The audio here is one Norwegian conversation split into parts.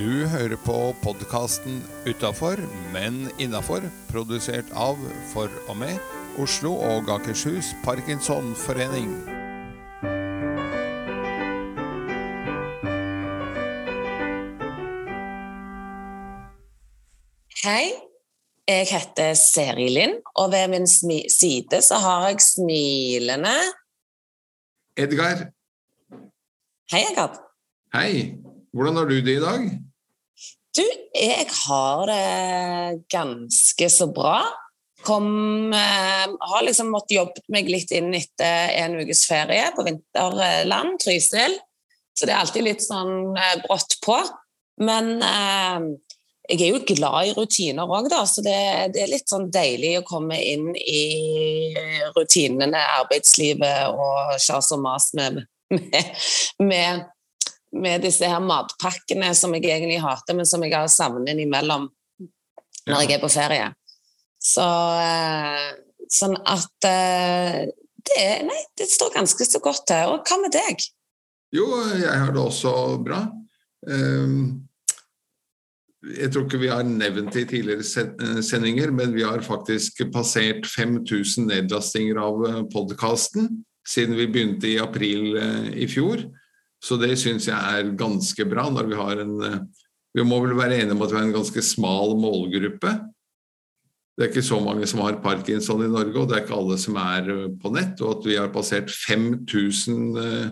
Du hører på podkasten Utafor, men innafor, produsert av, for og med, Oslo og Akershus Parkinsonforening. Hei, jeg heter Seri Lind, og ved min smi side så har jeg smilende Edgar, Hei, Edgar. hei. Hvordan har du det i dag? Du, jeg har det ganske så bra. Kom eh, Har liksom måttet jobbe meg litt inn etter en ukes ferie på vinterland, Trysil. Så det er alltid litt sånn eh, brått på. Men eh, jeg er jo glad i rutiner òg, da, så det, det er litt sånn deilig å komme inn i rutinene, arbeidslivet og kjas og mas med, med, med, med disse her matpakkene som jeg egentlig hater, men som jeg har savnet innimellom når jeg er på ferie. Så eh, sånn at eh, det, nei, det står ganske så godt til. Og hva med deg? Jo, jeg har det også bra. Ehm, Jeg tror ikke vi har nevnt det i tidligere eh, sendinger, men vi har faktisk passert 5000 nedlastinger av podkasten siden vi begynte i april i fjor. Så det syns jeg er ganske bra når vi har en eh, Vi må vel være enige om at vi har en ganske smal målgruppe. Det er ikke så mange som har parkinson i Norge, og det er ikke alle som er eh, på nett. Og at vi har passert 5000 eh,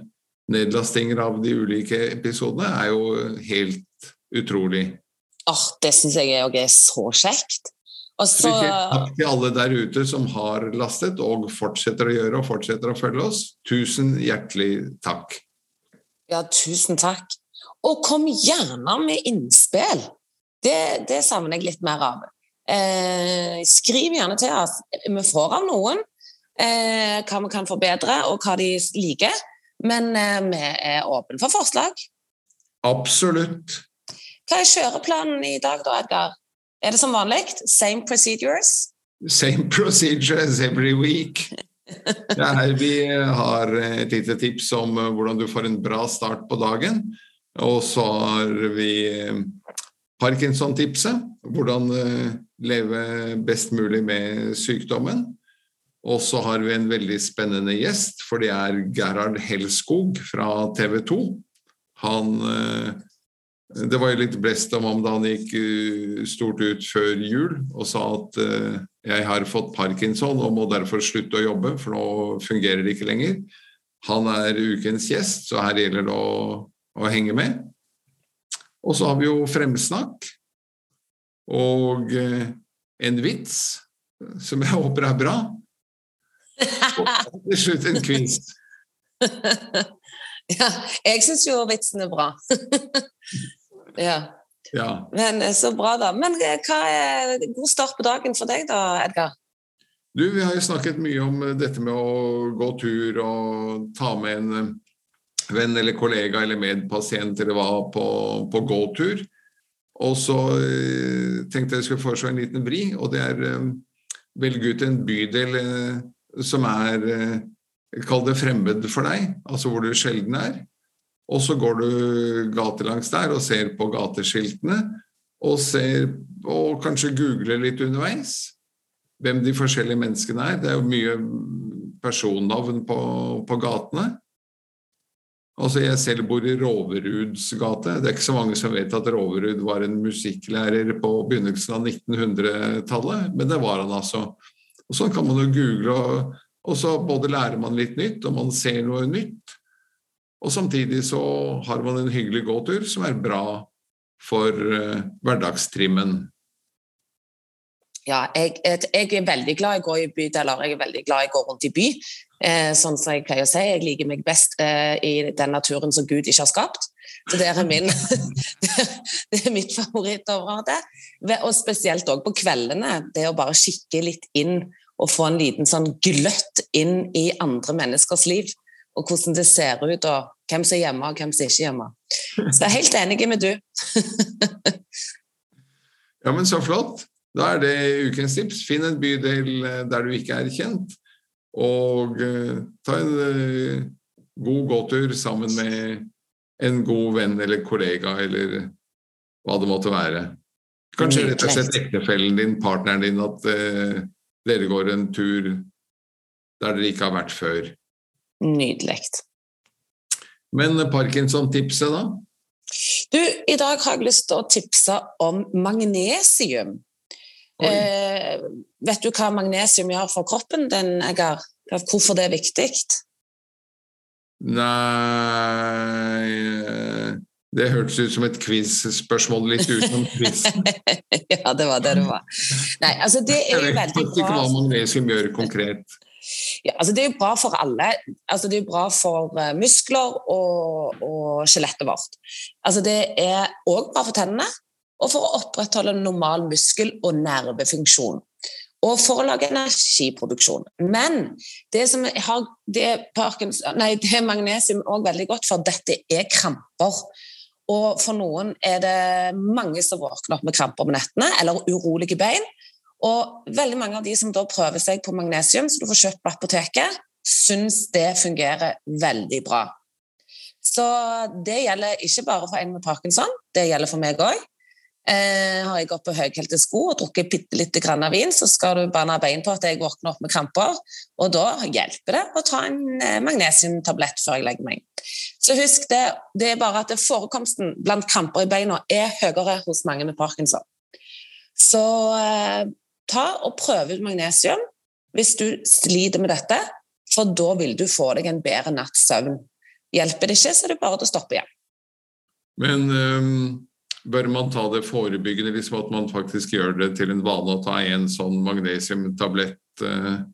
nedlastinger av de ulike episodene, er jo helt utrolig. Åh, det syns jeg òg er så kjekt. Og så Så takk til alle der ute som har lastet og fortsetter å gjøre og fortsetter å følge oss. Tusen hjertelig takk. Ja, tusen takk. Og kom gjerne med innspill. Det, det savner jeg litt mer av. Eh, skriv gjerne til oss. Vi får av noen eh, hva vi kan forbedre, og hva de liker. Men eh, vi er åpne for forslag. Absolutt. Hva er kjøreplanen i dag, da, Edgar? Er det som vanlig? Same procedures? Same procedures every week. Ja, her vi har et lite tips om eh, hvordan du får en bra start på dagen. Og så har vi eh, Parkinson-tipset. Hvordan eh, leve best mulig med sykdommen. Og så har vi en veldig spennende gjest, for det er Gerhard Hellskog fra TV 2. Han Det var litt blest om ham da han gikk eh, stort ut før jul og sa at eh, jeg har fått parkinson og må derfor slutte å jobbe, for nå fungerer det ikke lenger. Han er ukens gjest, så her gjelder det å, å henge med. Og så har vi jo fremsnakk og eh, en vits som jeg håper er bra. Og til slutt en quiz. ja, jeg syns jo vitsen er bra. ja. Ja. Men eh, så bra, da. Men eh, hva er god start på dagen for deg, da, Edgar? Du, vi har jo snakket mye om eh, dette med å gå tur og ta med en venn eller kollega eller medpasient eller hva på, på gåtur. Og så tenkte jeg skulle foreslå en liten vri, og det er velge ut en bydel som er Kall det fremmed for deg, altså hvor du sjelden er. Og så går du gatelangs der og ser på gateskiltene, og, ser, og kanskje googler litt underveis hvem de forskjellige menneskene er. Det er jo mye personnavn på, på gatene. Altså Jeg selv bor i Roveruds gate. Det er ikke så mange som vet at Roverud var en musikklærer på begynnelsen av 1900-tallet, men det var han altså. Og Sånn kan man jo google, og, og så både lærer man litt nytt, og man ser noe nytt. Og samtidig så har man en hyggelig gåtur som er bra for uh, hverdagstrimmen. Ja, jeg, jeg er veldig glad i å gå i bydeler. Jeg er veldig glad i å gå rundt i by. Eh, sånn som jeg pleier å si, jeg liker meg best eh, i den naturen som Gud ikke har skapt. Så det er, min, det er mitt favorittområde. Og spesielt òg på kveldene. Det å bare kikke litt inn og få en liten sånn gløtt inn i andre menneskers liv. Og hvordan det ser ut, og hvem som er hjemme, og hvem som ikke er hjemme. Så jeg er helt enig med du. Ja, men så flott. Da er det ukens tips. Finn en bydel eh, der du ikke er kjent, og eh, ta en eh, god gåtur sammen med en god venn eller kollega, eller hva det måtte være. Kanskje rett og slett ektefellen din, partneren din, at uh, dere går en tur der dere ikke har vært før. Nydelig. Men Parkinson-tipset, da? Du, I dag har jeg lyst til å tipse om magnesium. Eh, vet du hva magnesium gjør for kroppen din, Eggar? Hvorfor det er viktig? Nei eh, Det hørtes ut som et quiz-spørsmål litt utenom quizen. ja, det var det det var. Nei, altså det er jo veldig bra Jeg vet ikke hva magnesium gjør konkret. Ja, altså det er jo bra for alle. Altså det er jo bra for uh, muskler og, og skjelettet vårt. Altså det er òg bra for tennene og for å opprettholde normal muskel- og nervefunksjon og for å lage energiproduksjon. Men det som har, det, nei, det er magnesium òg veldig godt, for dette er kramper. Og for noen er det mange som våkner opp med kramper på nettene eller urolige bein. Og veldig mange av de som da prøver seg på magnesium, som du får kjøpt på apoteket, syns det fungerer veldig bra. Så det gjelder ikke bare for en med parkinson, det gjelder for meg òg. Eh, har jeg gått på høyhælte sko og drukket bitte lite grann av vin, så skal du banne bein på at jeg våkner opp med kramper. Og da hjelper det å ta en eh, magnesiumtablett før jeg legger meg. Så husk det, det er bare at forekomsten blant kramper i beina er høyere hos mange med parkinson. Så eh, ta og prøv ut magnesium hvis du sliter med dette, for da vil du få deg en bedre natts søvn. Hjelper det ikke, så er det bare å stoppe igjen. Men um bør man ta det forebyggende, liksom at man faktisk gjør det til en vane å ta en sånn magnesiumtablett? Uh...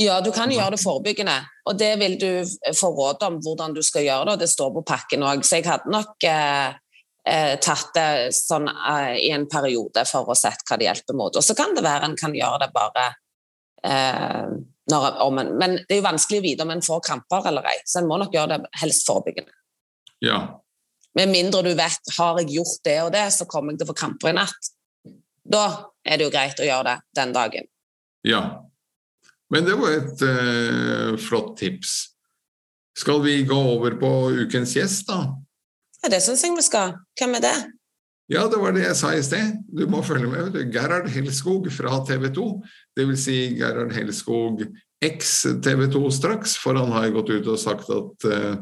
Ja, du kan gjøre det forebyggende, og det vil du få råd om hvordan du skal gjøre det. og Det står på pakken òg, så jeg hadde nok eh, eh, tatt det sånn eh, i en periode for å sett hva det hjelper mot. Og så kan det være en kan gjøre det bare eh, når, om en, Men det er jo vanskelig å vite om en får kramper eller ei, så en må nok gjøre det helst forebyggende. Ja, med mindre du vet har jeg gjort det og det, så kommer jeg til å få kramper i natt. Da er det jo greit å gjøre det den dagen. Ja. Men det var et uh, flott tips. Skal vi gå over på ukens gjest, da? Ja, det syns jeg vi skal. Hvem er det? Ja, det var det jeg sa i sted. Du må følge med. Gerhard Helskog fra TV 2. Det vil si Gerhard Helskog eks TV 2 straks, for han har gått ut og sagt at uh,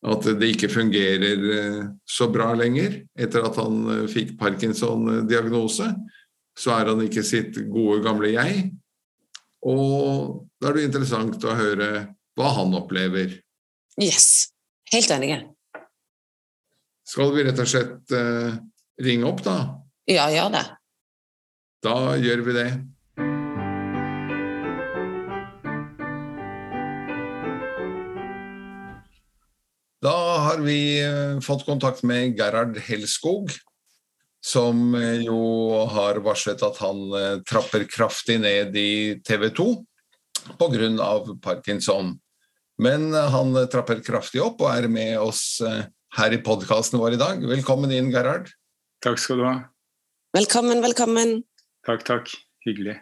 at det ikke fungerer eh, så bra lenger. Etter at han eh, fikk Parkinson-diagnose, så er han ikke sitt gode, gamle jeg. Og da er det interessant å høre hva han opplever. Yes. Helt enig. Skal vi rett og slett uh, ringe opp, da? Ja, gjør det. Da gjør vi det. Da har vi eh, fått kontakt med Gerhard Helskog, som eh, jo har varslet at han eh, trapper kraftig ned i TV 2 pga. parkinson. Men han trapper kraftig opp og er med oss her i podkasten vår i dag. Velkommen inn, Gerhard. Takk skal du ha. Velkommen, velkommen. Takk, takk. Hyggelig.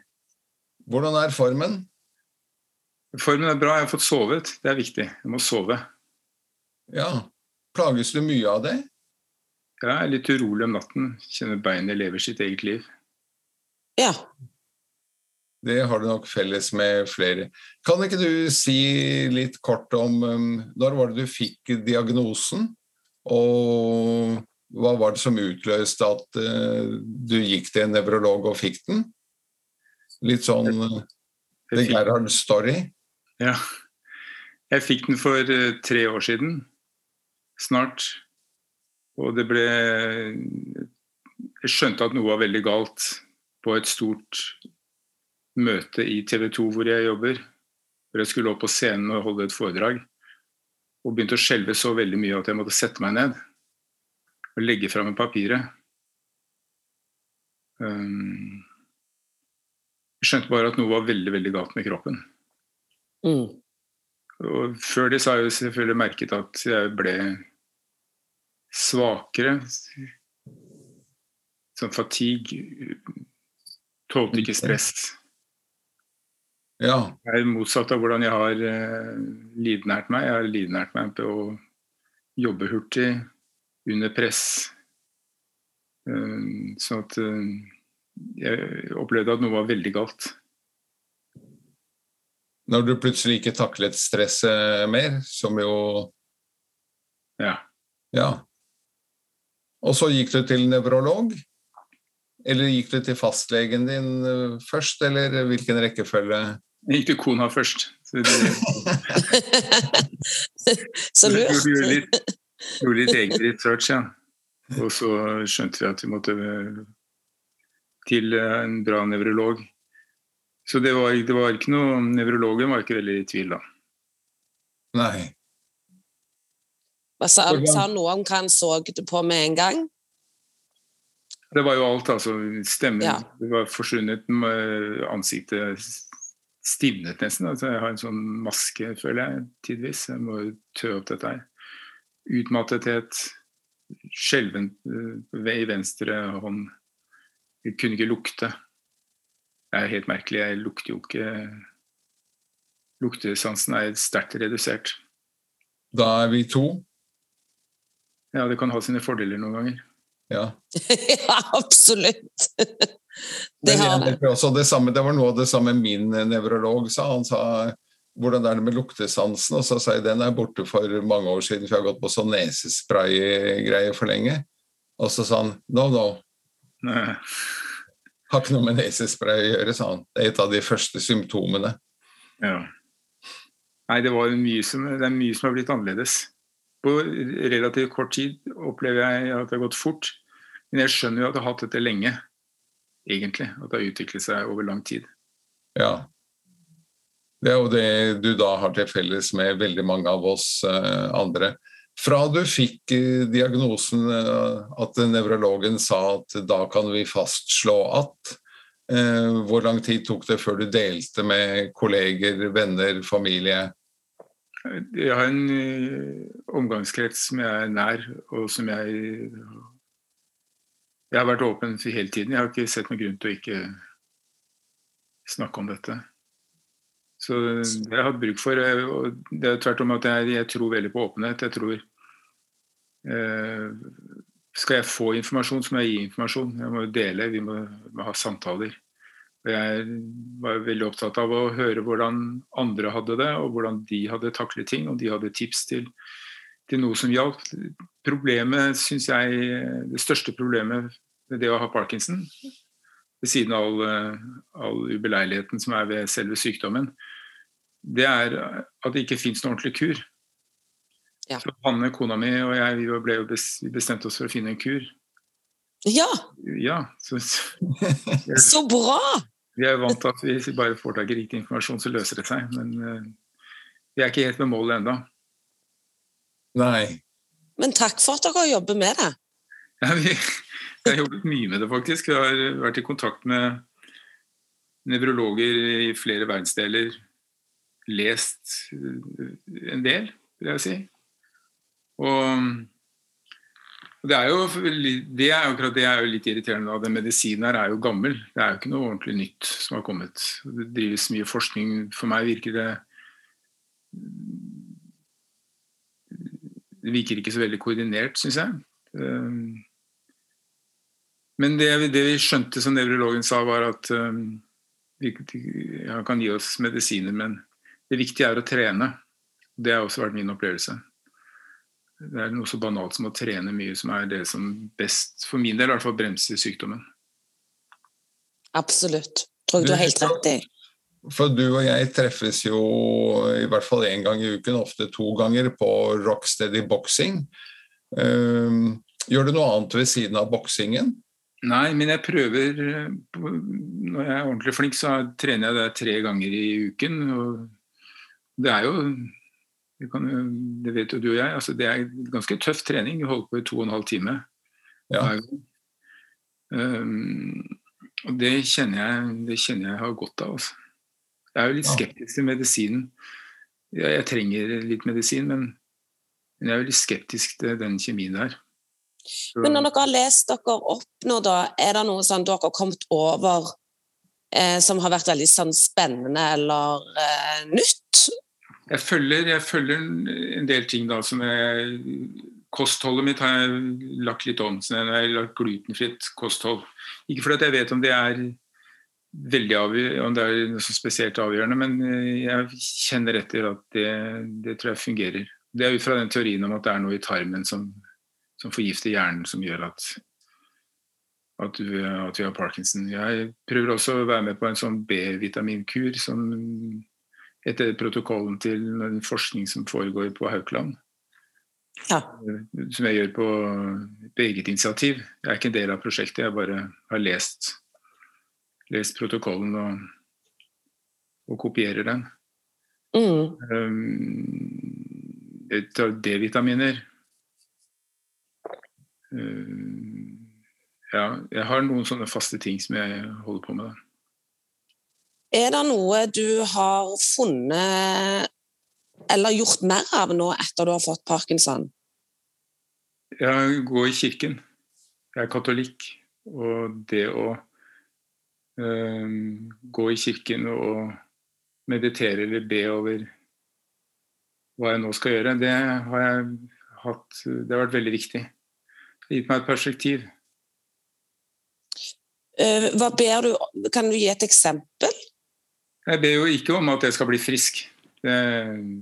Hvordan er formen? Formen er bra. Jeg har fått sovet. Det er viktig. Jeg må sove. Ja. Plages du mye av det? Jeg er litt urolig om natten. Kjenner beinet lever sitt eget liv. Ja. Det har du nok felles med flere. Kan ikke du si litt kort om um, når var det du fikk diagnosen? Og hva var det som utløste at uh, du gikk til en nevrolog og fikk den? Litt sånn uh, The Gerhard Story? Ja. Jeg fikk den for uh, tre år siden snart. Og det ble Jeg skjønte at noe var veldig galt på et stort møte i TV 2 hvor jeg jobber. Hvor jeg skulle opp på scenen og holde et foredrag. Og begynte å skjelve så veldig mye at jeg måtte sette meg ned og legge fra meg papiret. Um, jeg skjønte bare at noe var veldig veldig galt med kroppen. Mm. Og før det så har jeg selvfølgelig merket at jeg ble svakere. Sånn fatigue. Tålte ikke stress. Ja. Det er motsatt av hvordan jeg har uh, livnært meg. Jeg har livnært meg på å jobbe hurtig, under press. Så at jeg opplevde at noe var veldig galt. Når du plutselig ikke taklet stresset mer, som jo Ja. ja. Og så gikk du til nevrolog? Eller gikk du til fastlegen din eh, først, eller hvilken rekkefølge? Jeg gikk til kona først. Så, det, Så lurt. gjorde litt, gjorde litt egen research, ja. Og så skjønte vi at vi måtte til en bra nevrolog. Så det var, det var ikke noe Nevrologen var ikke veldig i tvil, da. Nei. Hva Sa, sa han noe om hva han så det på med en gang? Det var jo alt, altså. Stemmen Ja. det var forsvunnet. med Ansiktet stivnet nesten. Altså, jeg har en sånn maske, føler jeg, tidvis. Jeg må tø opp dette her. Utmattethet. Skjelven eh, i venstre hånd. Jeg kunne ikke lukte. Det er helt merkelig. Jeg lukter jo ikke Luktesansen er sterkt redusert. Da er vi to. Ja, det kan ha sine fordeler noen ganger. Ja. ja, absolutt. Det det. også det, samme, det var noe av det samme min nevrolog sa. Han sa hvordan er det med luktesansen? Og så sa jeg den er borte for mange år siden, for jeg har gått på sånn nesespray-greier for lenge. Og så sa han no, no, Nei. har ikke noe med nesespray å gjøre, sa han. Det er et av de første symptomene. Ja. Nei, det, var mye som, det er mye som har blitt annerledes. På relativt kort tid opplever jeg at det har gått fort. Men jeg skjønner jo at jeg har hatt dette lenge, egentlig. At det har utviklet seg over lang tid. Ja. Det er jo det du da har til felles med veldig mange av oss eh, andre. Fra du fikk eh, diagnosen eh, at nevrologen sa at da kan vi fastslå at eh, Hvor lang tid tok det før du delte med kolleger, venner, familie? Jeg har en omgangskrets som jeg er nær, og som jeg Jeg har vært åpen hele tiden. Jeg har ikke sett noen grunn til å ikke snakke om dette. Så det har jeg hatt bruk for. eh, Og det er tvert om at jeg, jeg tror veldig på åpenhet. Jeg tror eh, Skal jeg få informasjon, så må jeg gi informasjon. Jeg må dele, vi må, må ha samtaler. Og jeg var veldig opptatt av å høre hvordan andre hadde det, og hvordan de hadde taklet ting, og de hadde tips til, til noe som hjalp. Problemet, syns jeg, det største problemet ved det å ha parkinson, ved siden av all, eh, all ubeleiligheten som er ved selve sykdommen, det er at det ikke fins noen ordentlig kur. Ja. Så Hanne, kona mi og jeg vi bestemte oss for å finne en kur. Ja, Ja, så så bra! vi er vant til at hvis vi bare får tak i riktig informasjon, så løser det seg. Men uh, vi er ikke helt ved målet ennå. Nei. Men takk for at dere jobber med det. Ja, vi, vi har jobbet mye med det, faktisk. Vi har vært i kontakt med nevrologer i flere verdensdeler. Lest eh, en del, vil jeg si. Og det er jo det er jo akkurat det er jo litt irriterende. da. Den medisinen her er jo gammel. Det er jo ikke noe ordentlig nytt som har kommet. Det drives mye forskning. For meg virker det Det virker ikke så veldig koordinert, syns jeg. Um, Men det, det vi skjønte, som nevrologen sa, var at um, vi, han kan gi oss medisiner, men det viktige er å trene. Det har også vært min opplevelse. Det er noe så banalt som å trene mye som er det som best, for min del i hvert fall, bremser sykdommen. Absolutt. Tror jeg du har helt rett i. For du og jeg treffes jo i hvert fall én gang i uken, ofte to ganger, på Rocksteady boksing. Um, gjør du noe annet ved siden av boksingen? Nei, men jeg prøver eh, Når jeg er ordentlig flink, så trener jeg det tre ganger i uken. Og det er jo det, kan, det vet jo du og jeg. Altså det er ganske tøff trening. Vi holder på i to og en halv time. Ja. Um, og det kjenner, jeg, det kjenner jeg har godt av. Altså. Jeg er jo litt skeptisk til medisinen. Jeg, jeg trenger litt medisin, men, men jeg er jo litt skeptisk til den kjemien der. Så- Men når dere har lest dere opp nå, da, er det noe sånn dere har kommet over eh, som har vært veldig sånn spennende eller eh, nytt? Jeg følger, jeg følger en del ting da som jeg kostholdet mitt har jeg lagt litt om. så Jeg har lagt glutenfritt kosthold. Ikke fordi jeg vet om det er veldig avgjørende, om det er noe spesielt avgjørende, men eh, jeg kjenner etter at det, det, tror jeg fungerer. Det er ut fra den teorien om at det er noe i tarmen som, som forgifter hjernen, som gjør at, at, du, at, vi har parkinson. Jeg prøver også å være med på en sånn B-vitaminkur som etter protokollen til en forskning som foregår på Haukeland. Ja. Som jeg gjør på, på eget initiativ. Jeg er ikke en del av prosjektet, jeg bare har lest lest protokollen og, og kopierer den. Mm. Um, D-vitaminer um, Ja, jeg har noen sånne faste ting som jeg holder på med. Er det noe du har funnet eller gjort mer av nå etter du har fått parkinson? Jeg går i kirken. Jeg er katolikk. Og det å gå i kirken og meditere eller be over hva jeg nå skal gjøre, det har jeg hatt Det har vært veldig viktig. Det har gitt meg et perspektiv. Eh, hva ber du Kan du gi et eksempel? Jeg ber jo ikke om at jeg skal bli frisk. Det,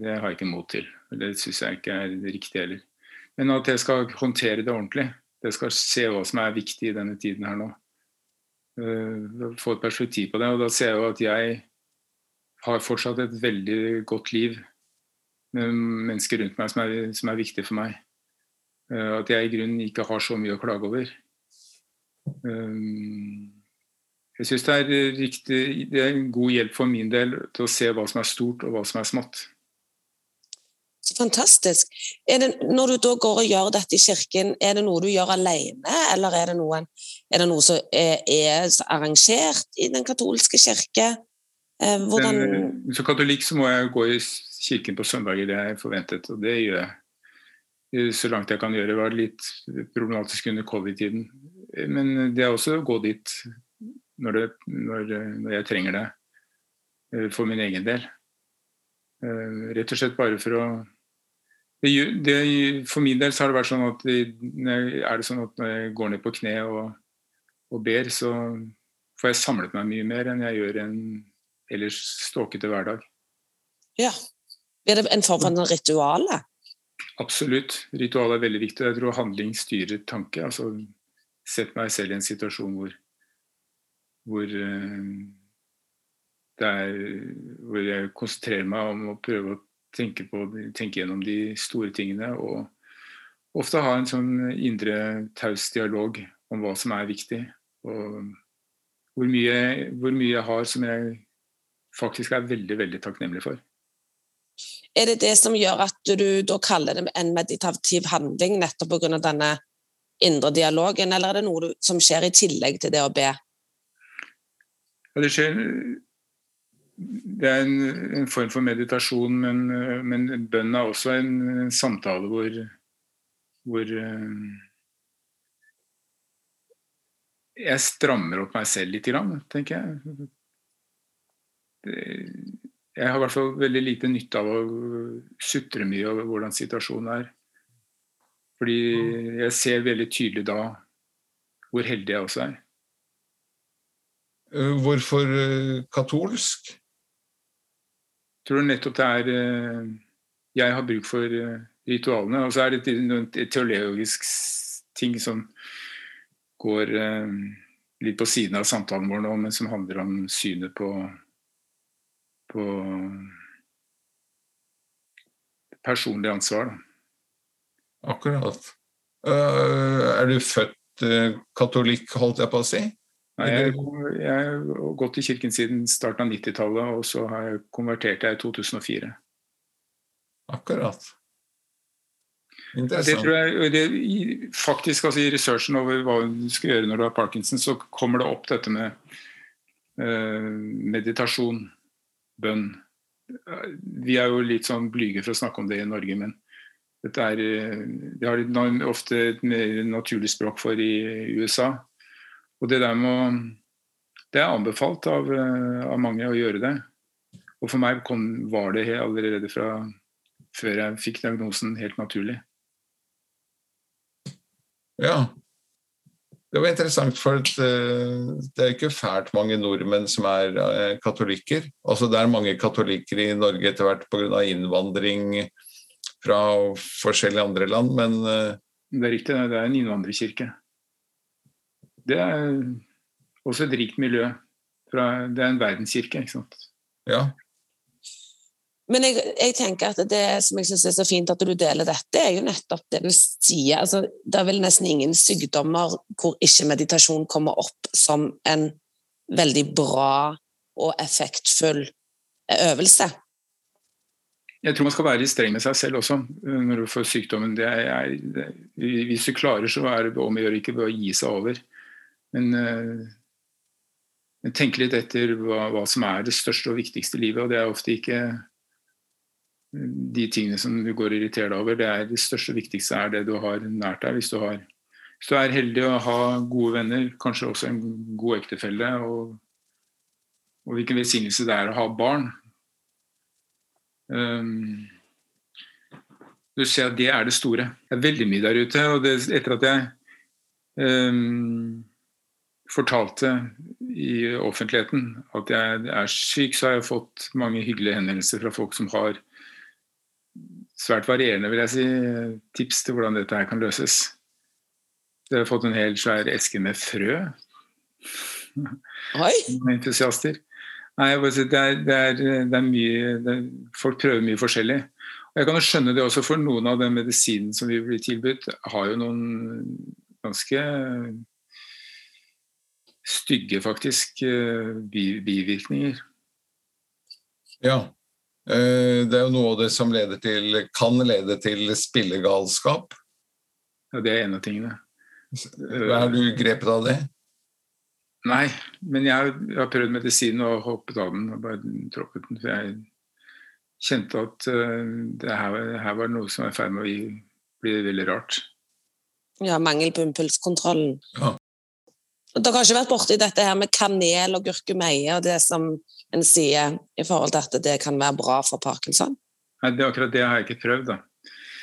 det har jeg ikke mot til. Det syns jeg ikke er riktig heller. Men at jeg skal håndtere det ordentlig. Jeg skal se hva som er viktig i denne tiden her nå. Eh, få et perspektiv på det. Og da ser jeg jo at jeg har fortsatt et veldig godt liv med mennesker rundt meg som er, som er viktige for meg. Eh, at jeg i grunnen ikke har så mye å klage over. Eh, jeg syns det, det er en god hjelp for min del til å se hva som er stort og hva som er smått. Så fantastisk. Det, når du da går og gjør dette i kirken, er det noe du gjør alene, eller er det, noen, er det noe som er, er, arrangert i den katolske kirke? Eh, hvordan Som katolikk så må jeg gå i kirken på søndager, det er forventet, og det gjør jeg så langt jeg kan gjøre. Det var litt problematisk under covid-tiden. Men det er også å gå dit når, det, når, når jeg trenger det eh, for min egen del. Eh, rett og slett bare for å det, det, for min del så har det vært sånn at er det sånn at når jeg går ned på kne og, og, ber, så får jeg samlet meg mye mer enn jeg gjør en ellers ståkete hverdag. Ja. Blir det en form for en ritual? Absolutt. Ritual er veldig viktig. Jeg tror handling styrer tanke. altså Sett meg selv i en situasjon hvor, hvor, uh, er, hvor jeg konsentrerer meg om å prøve å tenke, på, tenke gjennom de store tingene. Og ofte ha en sånn indre taus dialog om hva som er viktig. Og hvor mye, hvor mye jeg har som jeg faktisk er veldig, veldig takknemlig for. Er det det som gjør at du da kaller det en meditativ handling, nettopp pga. denne indre dialogen, eller er det noe som skjer i tillegg til det å be? Ja, det skjer det er en, en, form for meditasjon, men, men bønn er også en, en samtale hvor, hvor uh, Jeg strammer opp meg selv litt, tenker jeg. Det, jeg har i hvert fall veldig lite nytte av å sutre mye over hvordan situasjonen er. Fordi jeg ser veldig tydelig da hvor heldig jeg også er. Eh, hvorfor eh, katolsk? Tror nettopp det er eh, Jeg har bruk for eh, ritualene. Og så er det noen teologisk ting som går eh, litt på siden av samtalen vår nå, men som handler om synet på, på personlig ansvar. Da. Akkurat. Uh, er du født uh, katolikk, holdt jeg på å si? Nei, jeg, jeg, har gått i kirken siden starten av 90-tallet, og så har jeg konvertert jeg i 2004. Akkurat. Interessant. Det tror jeg, det, faktisk altså I researchen over hva du skal gjøre når du har parkinson, så kommer det opp dette med uh, meditasjon, bønn. Vi er jo litt sånn blyge for å snakke om det i Norge, men dette er, eh, det har de ofte et mer naturlig språk for i USA. Og det der med Det er anbefalt av, eh, av, mange å gjøre det. Og for meg kom, var det allerede fra før jeg fikk diagnosen helt naturlig. Ja. Det var interessant, for uh, det er ikke fælt mange nordmenn som er uh, katolikker. Altså, det er mange katolikker i Norge etter hvert pga. innvandring fra forskjellige andre land, men Det er riktig, det er en innvandrerkirke. Det er også et rikt miljø. Fra, det er en verdenskirke, ikke sant. Ja. Men jeg, jeg, tenker at det som jeg synes er så fint at du deler dette, er jo nettopp det du sier. Altså, det er vel nesten ingen sykdommer hvor ikke meditasjon kommer opp som en veldig bra og effektfull øvelse. Jeg tror man skal være litt streng med seg selv også eh, når du får sykdommen. Det er, det, hvis du klarer, så er det om å gjøre ikke ved å gi seg over. Men uh, tenke litt etter hva, hva, som er det største og viktigste i livet. Og det er ofte ikke de tingene som du går deg over, det er det største og viktigste er det du har nært deg. Hvis du, har, hvis du er heldig å ha gode venner, kanskje også en god ektefelle, og, og hvilken velsignelse det er å ha barn. Um, du ser at det er det store. Det er veldig mye der ute. og det, Etter at jeg um, fortalte i offentligheten at jeg er syk, så har jeg fått mange hyggelige henvendelser fra folk som har svært varierende vil jeg si, tips til hvordan dette her kan løses. Jeg har fått en hel svær eske med frø. Oi. Entusiaster. Nei, det er, det er, det er mye det er, Folk prøver mye forskjellig. Og Jeg kan jo skjønne det også, for noen av den medisinen som vi blir tilbudt, har jo noen ganske stygge, faktisk, bivirkninger. Ja. Eh, det er jo noe av det som til, kan lede til spillegalskap. Ja, det er en av tingene. Er du grepet av det? Nei, men jeg har prøvd medisin og hoppet av den og bare droppet den. For jeg kjente at uh, det her, her, var noe som var i ferd med å bli veldig rart. Ja, mangel på impulskontrollen. Ja. Dere har ikke vært borti dette her med kanel og gurkemeie og det som en sier i forhold til at det kan være bra for parkinson? Nei, det er akkurat det har jeg ikke prøvd, da.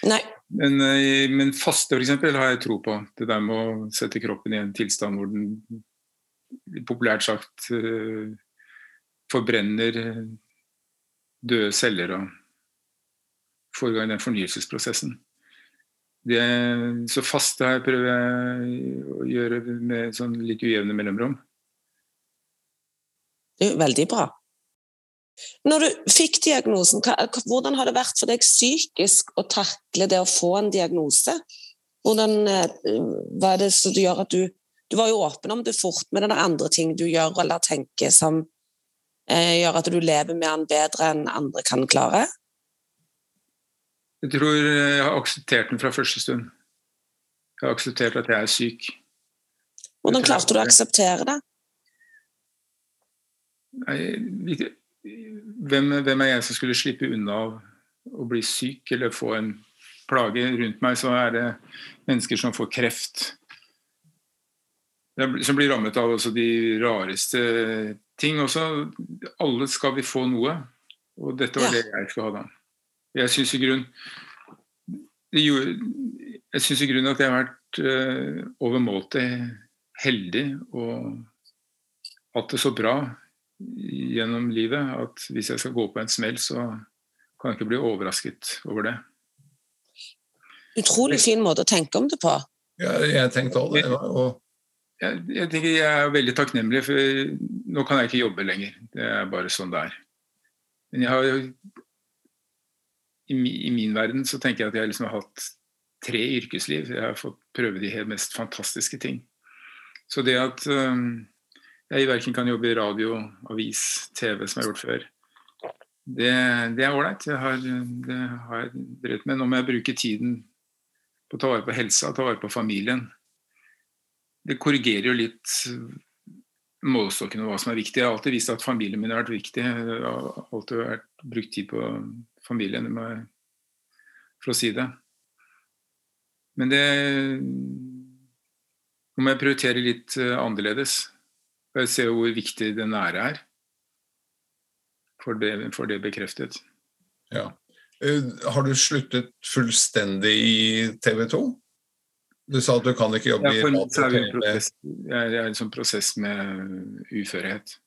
Nei. Men, eh, men faste f.eks. har jeg tro på. Det der med å sette kroppen i en tilstand hvor den populært sagt uh, forbrenner døde celler og får i den fornyelsesprosessen. Det, så faste her prøver jeg å gjøre med sånn litt ujevne mellomrom. Det er veldig bra. Når du fikk diagnosen, hvordan har det vært for deg psykisk å takle det å få en diagnose? Hvordan Hva er det som gjør at du Du var jo åpen om det fort, men det er andre ting du gjør eller tenker som eh, gjør at du lever med den bedre enn andre kan klare? Jeg tror jeg har akseptert den fra første stund. Jeg har akseptert at jeg er syk. Hvordan klarte du å akseptere det? Nei, hvem, hvem, er jeg som skulle slippe unna av å bli syk eller få en plage? Rundt meg så er det mennesker som får kreft. Som blir rammet av de rareste ting. Også, alle skal vi få noe, og dette var det jeg skulle ha da. Jeg syns i grunnen jeg syns i grunnen at jeg har vært uh, overmåte heldig og hatt det så bra gjennom livet at hvis jeg skal gå på en smell, så kan jeg ikke bli overrasket over det. Utrolig fin måte å tenke om det på. Ja, jeg tenkte også det. Og... Jeg, jeg, tenker jeg er veldig takknemlig, for nå kan jeg ikke jobbe lenger. Det er bare sånn det er. Men jeg har i, min verden så tenker jeg at jeg liksom har hatt tre yrkesliv. Jeg har fått prøve de helt mest fantastiske ting. Så det at um, jeg verken kan jobbe i radio, avis, TV som jeg har gjort før, det, det er ålreit. Det har jeg drevet med. Nå må jeg bruke tiden på å ta vare på helsa, ta vare på familien. Det korrigerer jo litt målestokken og hva som er viktig. Jeg har alltid visst at familien min har vært viktig. Jeg har alltid vært, brukt tid på familien, for å si det. Men det Nå må jeg prioritere litt annerledes. annerledes. Jeg ser hvor viktig det nære er. For det, for det bekreftet. Ja. Eh, har du sluttet fullstendig i TV 2? Du sa at du kan ikke jobbe i radio og jeg er i en sånn prosess med uførhet.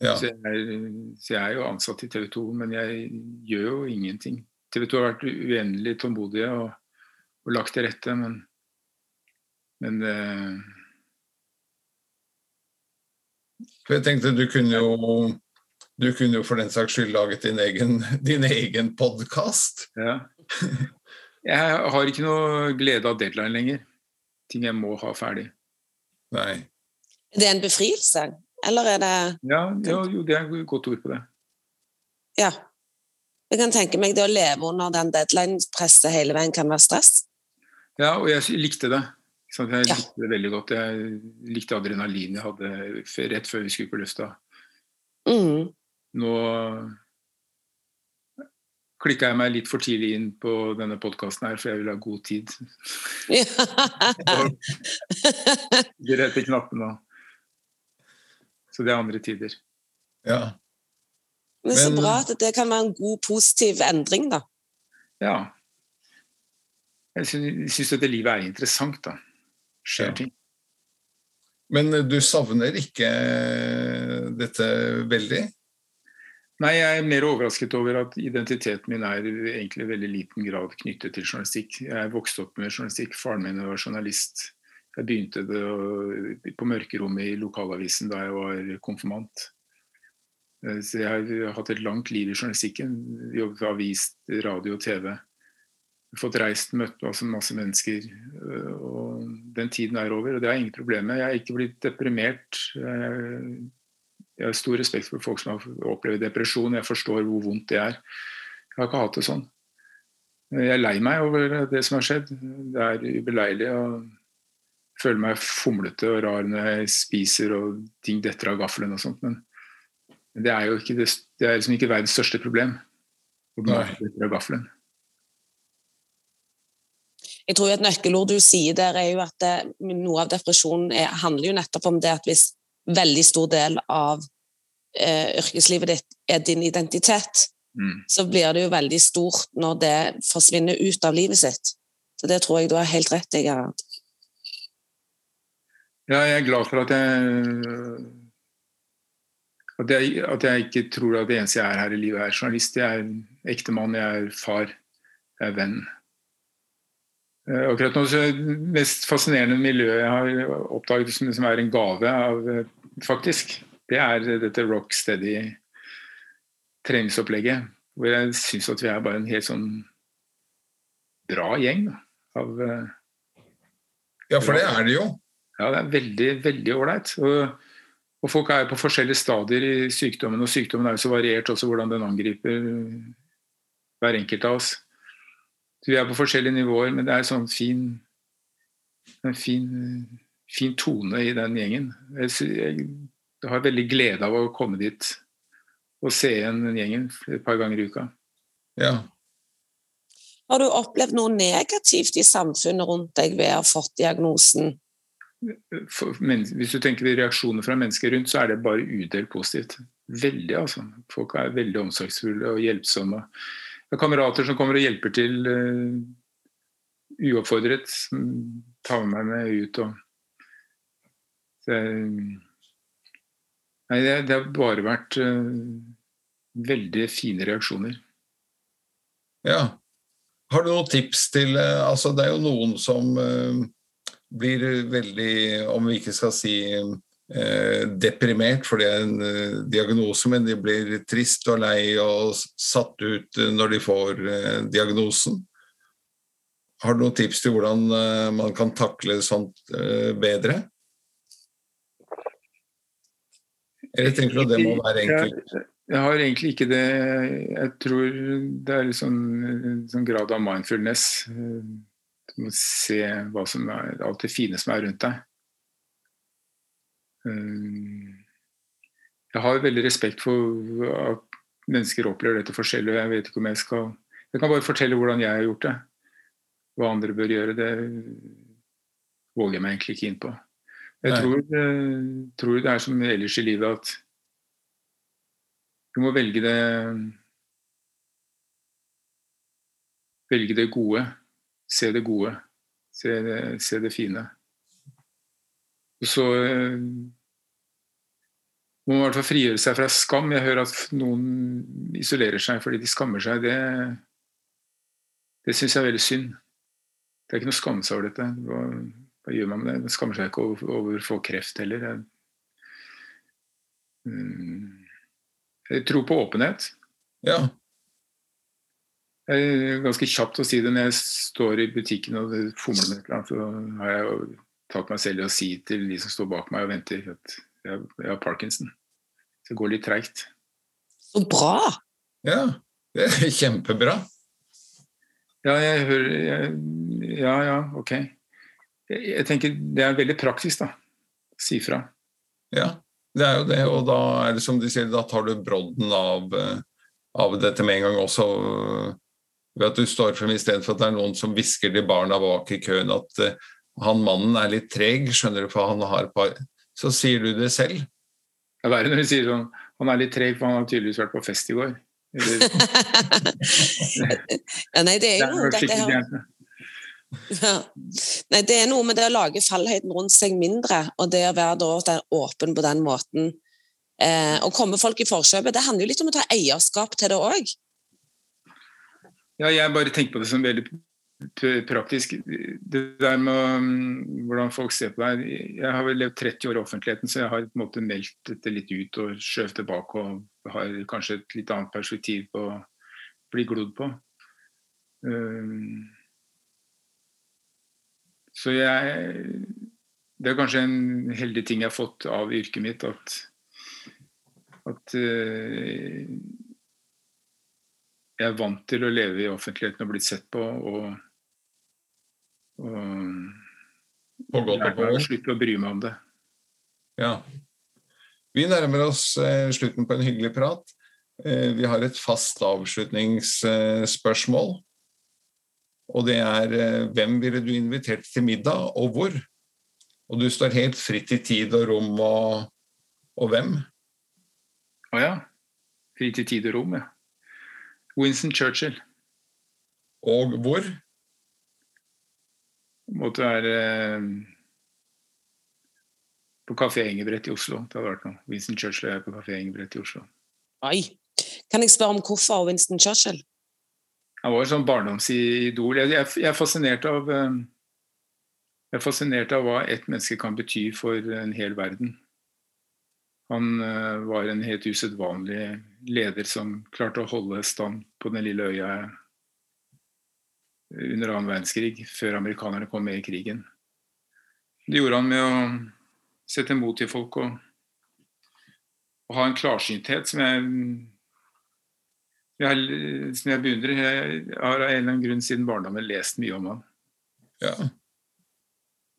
Ja. Så, jeg er, så jeg er jo ansatt i TV 2, men jeg gjør jo ingenting. TV 2 har vært uendelig tålmodige og, og lagt til rette, men, men uh... Jeg tenkte du kunne jo du kunne jo for den saks skyld laget din egen, din egen podkast. ja. Jeg har ikke noe glede av deadline lenger. Ting jeg må ha ferdig. Nei. Det Er en befrielse, eller er det Ja, jo, jo det er et godt ord på det. Ja. Jeg kan tenke meg det å leve under den deadline-presset hele veien kan være stress. Ja, og jeg likte det. Så jeg Ja. likte det veldig godt. Jeg likte adrenalin jeg hadde rett før vi skulle på lufta. Mm. Nå klikka jeg meg litt for tidlig inn på denne podkasten her, for jeg vil ha god tid. De rette knappene. Så det er andre tider. Ja. Men så bra at det kan være en god, positiv endring, da. Ja. Jeg syns dette livet er interessant, da. Skjer Ja. ting. Men du savner ikke dette veldig? Nei, jeg er mer overrasket over at identiteten min er egentlig i veldig liten grad knyttet til journalistikk. Jeg er vokst opp med journalistikk. Faren min var journalist. Jeg begynte det på mørkerommet i lokalavisen da jeg var konfirmant. Eh, Så jeg har hatt et langt liv i journalistikken. Jobbet med avis, radio og TV. Fått reist, møtt masse, masse mennesker. eh, Og den tiden er over, og det er ingen problem med. Jeg er ikke blitt deprimert. Jeg jeg har stor respekt for folk som har opplevd depresjon. Jeg forstår hvor vondt det er. Jeg har ikke hatt det sånn. Jeg er lei meg over det som har skjedd. Det er ubeleilig. og føler meg fomlete og rar når jeg spiser og ting detter av gaffelen og sånt. Men det er jo ikke, det, det er liksom ikke verdens største problem. Og da detter av gaffelen. Jeg tror et nøkkelord du sier der, er jo at det, noe av depresjonen er, handler jo nettopp om det at hvis veldig stor del av eh, yrkeslivet ditt er din identitet, Mm. så blir det jo veldig stort når det forsvinner ut av livet sitt. Så det tror jeg du har helt rett i, Gerhard. Ja, jeg er glad for at jeg at jeg, at jeg ikke tror at det eneste jeg er her i livet, er journalist. Jeg er ektemann, jeg er far, jeg er venn. Eh, Akkurat nå så er det mest fascinerende miljøet jeg har oppdaget som, som er en gave av eh, faktisk, det er dette rock steady treningsopplegget. Hvor jeg syns at vi er bare en helt sånn bra gjeng da, av eh, Ja, for det er det jo. Ja, det er veldig, veldig ålreit. Og, og folk er jo på forskjellige stadier i sykdommen, og sykdommen er jo så variert også hvordan den angriper hver enkelt av oss. Så vi er på forskjellige nivåer, men det er sånn fin en fin, fin tone i den gjengen. Jeg, jeg, jeg har veldig glede av å komme dit og se igjen den gjengen et par ganger i uka. Ja. Har du opplevd noe negativt i samfunnet rundt deg ved å ha fått diagnosen? For, men, hvis du tenker reaksjoner fra mennesker rundt, så er det bare udelt positivt. Veldig, altså. Folk er veldig omsorgsfulle og hjelpsomme. Det er kamerater som kommer og hjelper til uh, uoppfordret. Tar med meg med ut og det, Nei, det, det har bare vært uh, veldig fine reaksjoner. ja. Har du noen tips til uh, Altså, det er jo noen som blir veldig, om vi ikke skal si eh, deprimert, for det er en eh, diagnose, men de blir trist og lei og satt ut eh, når de får eh, diagnosen. Har du noen tips til hvordan eh, man kan takle sånt eh, bedre? Eller tenker du at det må være enkelt? Jeg, jeg har egentlig ikke det. Jeg tror det er litt sånn, sånn grad av mindfulness. Du må se hva som er, alt det fine som er rundt deg. Eh, Jeg har veldig respekt for at mennesker opplever dette forskjellig. Jeg vet ikke om jeg skal Jeg kan bare fortelle hvordan jeg har gjort det. Hva andre bør gjøre, det våger jeg meg egentlig ikke inn på. Jeg tror, eh, tror det er som ellers i livet at du må velge det Velge det gode. Se det gode. Se det, se det fine. Og så eh, må man i hvert fall frigjøre seg fra skam. Jeg hører at noen isolerer seg fordi de skammer seg. Det, det syns jeg er veldig synd. Det er ikke noe å skamme seg over dette. Hva, hva gjør man med det? Man skammer seg ikke over, å få kreft heller. Jeg, mm, jeg tror på åpenhet. Ja. Det er ganske kjapt å si det når jeg står i butikken og fomler med et eller annet. Så har jeg jo tatt meg selv i å si til de som står bak meg og venter, at jeg, jeg har parkinson. Så det går litt treigt. Så bra! ja. Det er kjempebra. Ja, jeg hører jeg, Ja, ja, ok. Jeg, jeg, tenker det er veldig praktisk, da. Si fra. Ja, det er jo det. Og da er det som de sier, da tar du brodden av, eh, av dette med en gang også. Ved at du står frem istedenfor at det er noen som hvisker til barna bak i køen at uh, han mannen er litt treg, skjønner du, for han har par Så sier du det selv. Det er verre når du sier sånn Han er litt treg, for han har tydeligvis vært på fest i går. Ja, nei, det er jo det er dette her. Ja. Nei, det er noe med det å lage fallhøyden rundt seg mindre, og det å være da der åpen på den måten. Eh, å komme folk i forkjøpet. Det handler jo litt om å ta eierskap til det òg. Ja, jeg bare tenker på det som veldig praktisk. Det der med um, hvordan folk ser på deg Jeg har vel levd 30 år i offentligheten, så jeg har på en måte meldt dette litt ut og skjøvet tilbake og har kanskje et litt annet perspektiv på å bli glodd på. Um, så jeg Det er kanskje en heldig ting jeg har fått av yrket mitt, at, at eh, jeg er vant til å leve i offentligheten og blitt sett på. og, og og jeg på har slutt å bry meg om det. Ja. Vi nærmer oss eh, slutten på en hyggelig prat. Eh, vi har et fast avslutningsspørsmål. Og det er eh, hvem ville du invitert til middag, og hvor? Og du står helt fritt i tid og rom og, og hvem? Å ja. Fritt i tid og rom, ja. Winston Churchill. Og hvor? Måtte være eh, på Kafé Engebrett i Oslo. Det hadde vært noe. Winston Churchill er på Kafé Engebrett i Oslo. Oi. Kan jeg spørre om hvorfor Winston Churchill? Han var en sånn barndomsidol. Jeg, jeg, jeg er fascinert av eh, Jeg er fascinert av hva ett menneske kan bety for en hel verden. Han eh, var en helt usedvanlig leder som klarte å holde stand på den lille øya under annen verdenskrig, før amerikanerne kom med i krigen. Det gjorde han med å sette mot til folk og, og ha en klarsynthet som jeg jeg, som jeg beundrer. Jeg har av en eller annen grunn siden barndommen lest mye om han. Ja.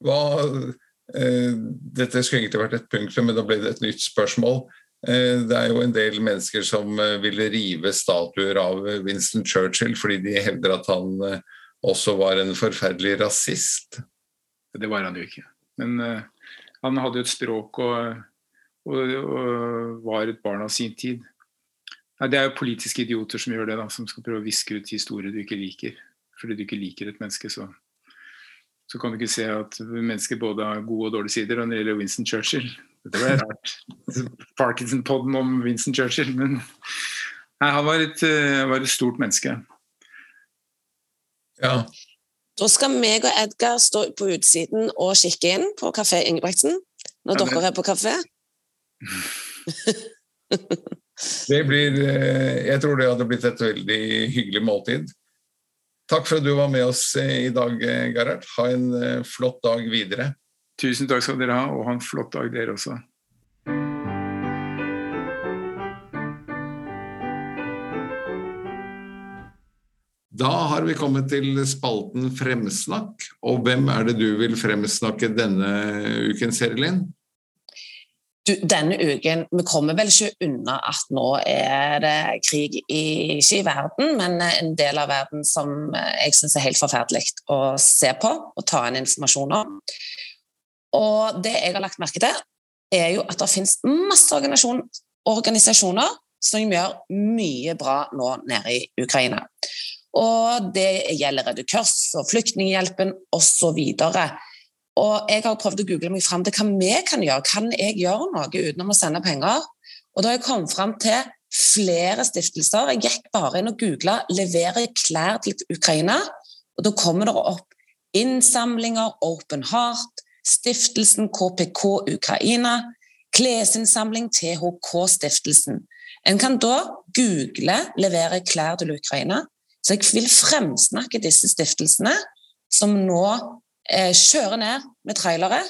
Hva, eh, dette skulle egentlig vært et punktum, men da ble det et nytt spørsmål. Eh, det er jo en del mennesker som eh, ville rive statuer av Winston Churchill fordi de hevder at han eh, også var en forferdelig rasist. Det var han jo ikke. Men uh, han hadde jo et språk og, og, og var et barn av sin tid. Nei, det er jo politiske idioter som gjør det, da, som skal prøve å viske ut historier du ikke liker. Fordi du ikke liker et menneske, så, så kan du ikke se at mennesker både har gode og dårlige sider. Og når det gjelder Winston Churchill Det var rart. Parkinson-podden om Winston Churchill. Men nei, han var et, eh, var et stort menneske. Ja, Da skal meg og Edgar stå på utsiden og kikke inn på Kafé Ingebrigtsen når Ja, dere er på kafé. det blir eh, Jeg tror det hadde blitt et veldig hyggelig måltid. Takk for at du var med oss eh, i dag, eh, Gerhard. Ha en eh, flott dag videre. Tusen takk skal dere ha, og ha en flott dag dere også. Da har vi kommet til spalten Fremsnakk. Og hvem er det du vil fremsnakke denne uken, Serilin? Du, denne uken Vi kommer vel ikke unna at nå er det krig i, ikke i verden, men en del av verden som jeg syns er helt forferdelig å se på og ta inn informasjon om. Og det jeg har lagt merke til, er jo at det finnes masse organisasjoner som gjør mye bra nå nede i Ukraina. Og det gjelder Røde Kors og Flyktninghjelpen osv. Og jeg har prøvd å google meg fram til hva vi kan gjøre. Kan jeg gjøre noe utenom å sende penger? Og da har jeg kommet fram til flere stiftelser. Jeg gikk bare inn og googla 'leverer klær til Ukraina', og da kommer det opp innsamlinger, Open Heart, Stiftelsen KPK Ukraina, klesinnsamling THK-stiftelsen. En kan da google 'levere klær til Ukraina'. Så jeg vil fremsnakke disse stiftelsene, som nå kjører ned med trailere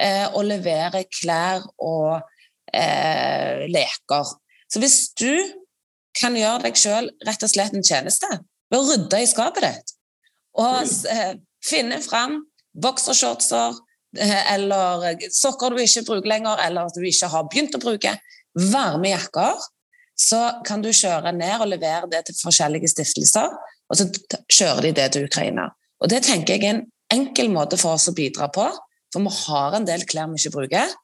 eh, og leverer klær og eh, leker. Så hvis du kan gjøre deg sjøl rett og slett en tjeneste ved å rydde i skapet ditt og eh, finne fram boksershortser eh, eller sokker du ikke bruker lenger, eller at du ikke har begynt å bruke, varme jakker, så kan du kjøre ned og levere det til forskjellige stiftelser, og så kjører de det til Ukraina. Og Det tenker jeg er en enkel måte for oss å bidra på, for vi har en del klær vi ikke bruker.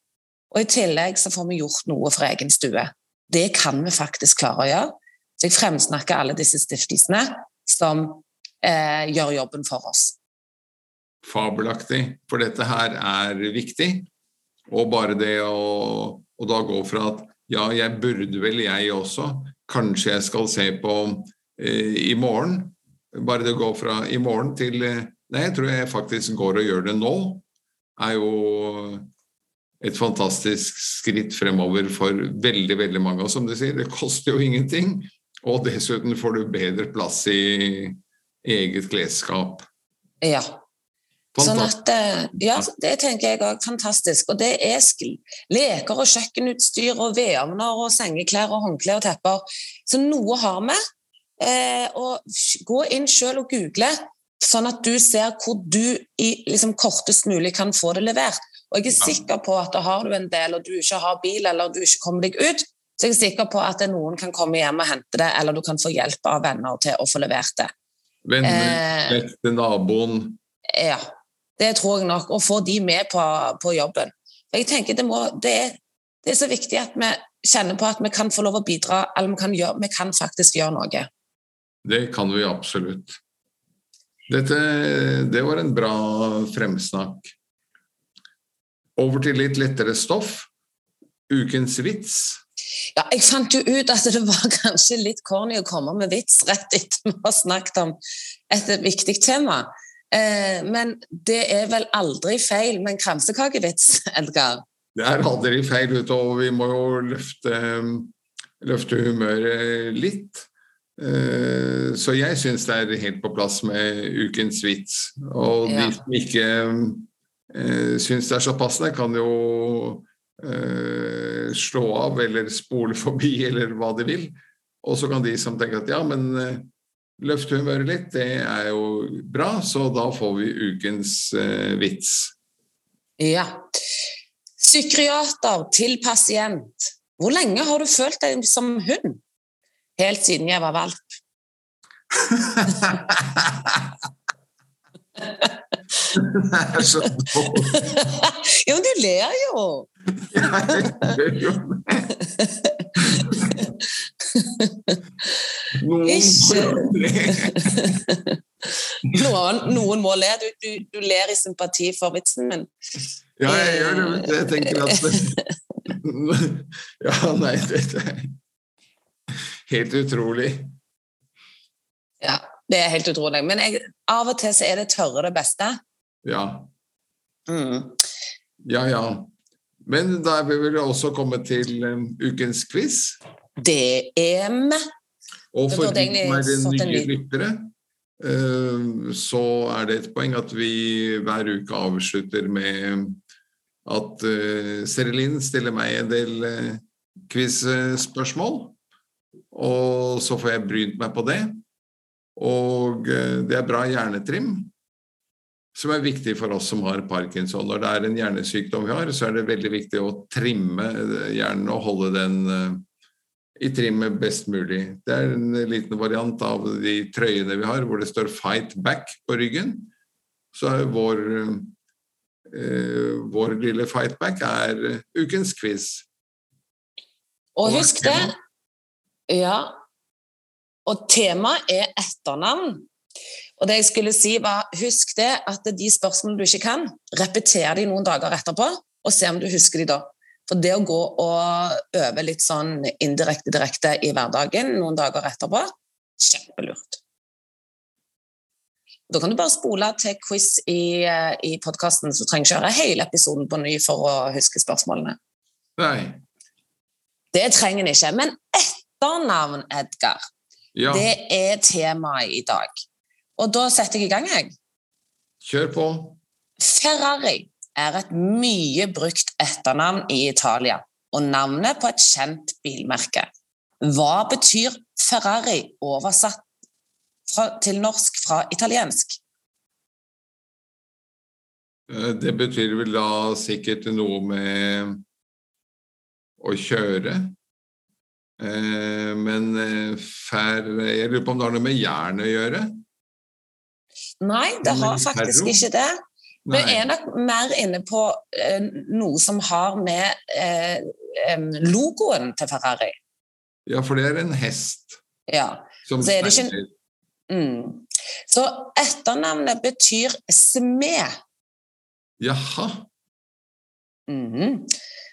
Og i tillegg så får vi gjort noe for egen stue. Det kan vi faktisk klare å gjøre. Så jeg fremsnakker alle disse stiftelsene som eh, gjør jobben for oss. Fabelaktig, for dette her er viktig. Og bare det å, å da gå fra at ja, jeg burde vel jeg også, kanskje jeg skal se på eh, i morgen. Bare det å gå fra i morgen til eh, Nei, jeg tror jeg faktisk går og gjør det nå, er jo et fantastisk skritt fremover for veldig veldig mange. Og som du sier, det koster jo ingenting. Og dessuten får du bedre plass i eget klesskap. Ja. Sånn at, eh, ja, det tenker jeg òg. Fantastisk. Og det er leker og kjøkkenutstyr og vedovner og sengeklær og håndklær og tepper. Så noe har vi. Eh, og gå inn sjøl og google, sånn at du ser hvor du i liksom, kortest mulig kan få det levert. Og jeg er sikker på at har du en del, og du ikke har bil eller du ikke kommer deg ut, så jeg er sikker på at noen kan komme hjem og hente det, eller du kan få hjelp av venner til å få levert det. Venner, eh, naboen? Ja, det tror jeg nok. Og få de med på, på jobben. Jeg tenker det, må, det, er, det, er, så viktig at vi kjenner på at vi kan få lov å bidra, eller vi kan, gjøre, vi kan faktisk gjøre noe. Det kan vi absolutt. Dette, det var en bra fremsnakk. Over til litt lettere stoff. Ukens vits. Ja, jeg fant jo ut at det var kanskje litt corny å komme med vits rett etter vi har snakket om et viktig tema. Eh, men det er vel aldri feil med en kransekakevits, Edgar? Det er aldri feil, og vi må jo løfte, løfte humøret litt. Eh, så jeg syns det er helt på plass med ukens vits. Og de som ikke eh, syns det er så passende, kan jo eh, slå av eller spole forbi eller hva de vil. Og så kan de som tenker at ja, men løfte humøret litt, det er jo bra, så da får vi ukens vits. Ja. Psykiater til pasient. Hvor lenge har du følt deg som hund? Helt siden jeg var valp. Det er så dårlig. jo, men du ler jo. ja, Jeg ler jo. Noen le. Noen, noen, må le. Du, du, du, ler i sympati for vitsen min. Ja, jeg gjør det. Jeg tenker at Ja, nei, det, er helt utrolig. Ja. Det er helt utrolig. Men jeg, av og til så er det tørre det beste. Ja. Mm. Ja, ja. Men da er vi vel også kommet til um, ukens quiz. Det er vi. Og for de som er nye lyttere, uh, så er det et poeng at vi hver uke avslutter med at uh, Serilin stiller meg en del uh, quiz-spørsmål. Og så får jeg brynt meg på det. Og eh, det er bra hjernetrim, som er viktig for oss som har parkinson. Når det er en hjernesykdom vi har, så er det veldig viktig å trimme eh, hjernen og holde den eh, i trim best mulig. Det er en liten variant av de trøyene vi har, hvor det står 'fight back' på ryggen. Så er vår, vår lille fight back er ukens quiz. Og husk det Ja, Og temaet er etternavn. Og det jeg skulle si var, Husk det at de spørsmålene du ikke kan, repeter de noen dager etterpå, og se om du husker de da. For det å gå og øve litt sånn indirekte direkte i hverdagen noen dager etterpå, kjempelurt. Da kan du bare spole til quiz i, eh, i podkasten, så du trenger ikke høre hele episoden på ny for å huske spørsmålene. Nei. Det trenger en ikke. Men etternavn, Edgar, Ja, det er temaet i dag. Og da setter jeg i gang, jeg. kjør på. Ferrari er et mye brukt etternavn i Italia, og navnet på et kjent bilmerke. Hva betyr Ferrari oversatt fra, til norsk fra italiensk? Eh, Det betyr vel da sikkert noe med å kjøre. Eh, Men eh, Jeg lurer på om det har noe med jern å gjøre? Nei, det har faktisk ikke det. Vi Nei. er nok mer inne på eh, noe som har med logoen til Ferrari. Ja, for det er en hest Ja. som Så er ikke- Mm. Så etternavnet betyr smed. Jaha. Mhm.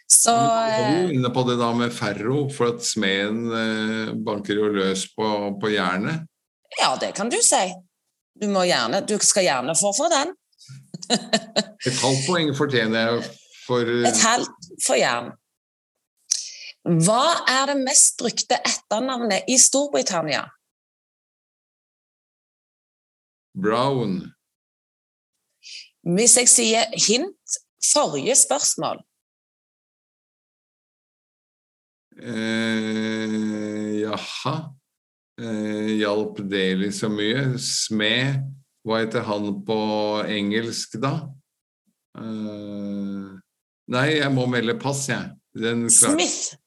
Så eh, du inne på det da med ferro, for at smeden eh, banker jo løs på, på jernet? ja, det kan du si. Du, må gjerne, du skal gjerne få for den. Et halvt poeng fortjener jeg for eh, Et halvt for jern. Hva er det mest brukte etternavnet i Storbritannia? Brown. Hvis jeg sier hint forrige spørsmål Eh, jaha. Eh, hjalp det liksom mye? Smed, hva heter han på engelsk da? Eh, nei, jeg må melde pass, jeg. Den Smith.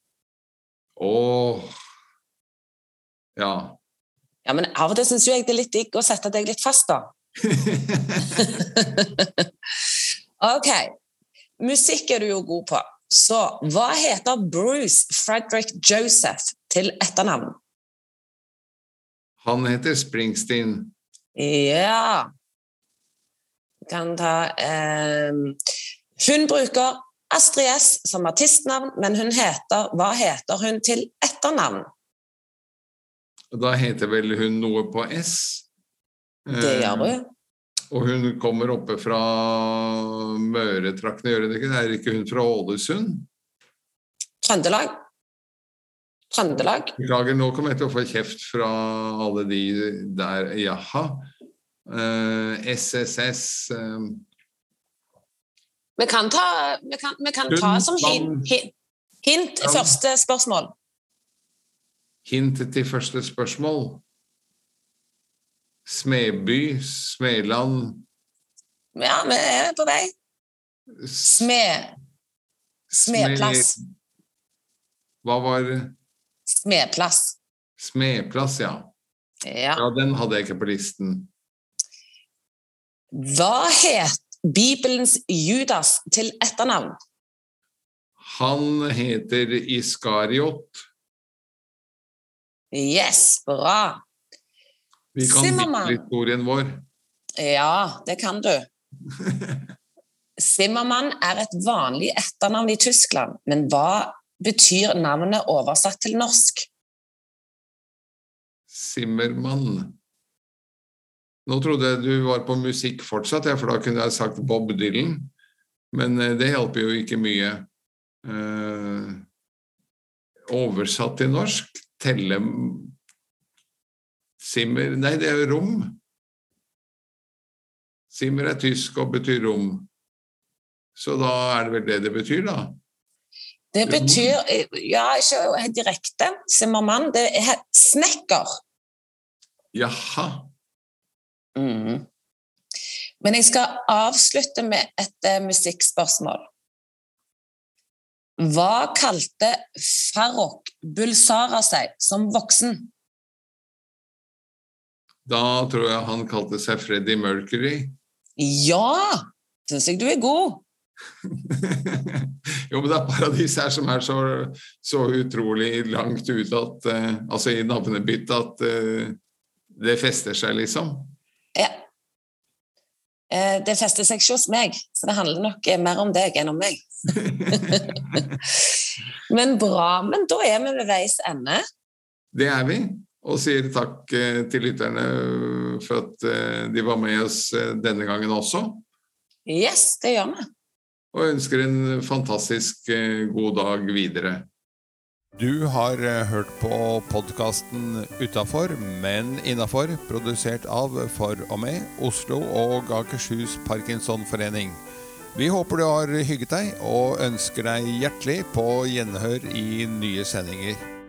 Åh. Ja. Ja, men av og til syns jeg det er litt digg å sette deg litt fast, da. Ok. Musikk er du jo god på. Så hva heter Bruce Frederick Joseph til etternavn? Han heter Springsteen. Ja kan ta eh, Hun bruker Astrid S som artistnavn, men hun heter, hva heter hun til etternavn? Da heter vel hun noe på S? Det Eh, gjør hun. Og hun kommer oppe fra Møretraktene, gjør hun ikke? Er ikke hun fra Ålesund? Trøndelag. Trøndelag. Beklager, nå kommer jeg til å få kjeft fra alle de der. Jaha. Eh, SSS eh, Vi kan ta, vi kan, vi kan ta som hint, hint, hint første spørsmål. Hint til første spørsmål. Smedby, Smeland Ja, vi er på vei. Smed. Smedplass. Hva var? Smedplass. Smedplass, ja. Ja. Ja, den hadde jeg ikke på listen. Hva het Bibelens Judas til etternavn? Han heter Iskariot. Yes, bra. Vi kan Zimmermann. vikle historien vår. Ja, det kan du. Zimmermann er et vanlig etternavn i Tyskland, men hva betyr navnet oversatt til norsk? Zimmermann. Nå trodde jeg du var på musikk fortsatt, ja, for da kunne jeg sagt Bob Dylan. Men eh, det hjelper jo ikke mye. Eh, oversatt til norsk Telle Simmer Nei, det er jo rom. Simmer er tysk og betyr rom. Så da er det vel det det betyr, da. Det betyr Ja, ikke direkte, direkte. Zimmermann. Det er snekker. Jaha. Mm. Men jeg skal avslutte med et uh, musikkspørsmål. Hva kalte Farrokh Bulsara seg som voksen? Da tror jeg han kalte seg Freddie Mercury. Ja! Syns jeg du er god. jo, men det er paradis her som er så, så utrolig langt ute at uh, Altså i navnebyttet at uh, det fester seg, liksom. Ja. Uh, det fester seg ikke hos meg, så det handler nok mer om deg enn om meg. men bra. Men da er vi ved veis ende. Det er vi. Og sier takk til lytterne for at de var med oss denne gangen også. Yes, det gjør vi og ønsker en fantastisk eh, god dag videre. Du har eh, hørt på podkasten Utafor, men innafor, produsert av For og med Oslo og Akershus Parkinsonforening. Vi håper du har hygget deg, og ønsker deg hjertelig på gjenhør i nye sendinger.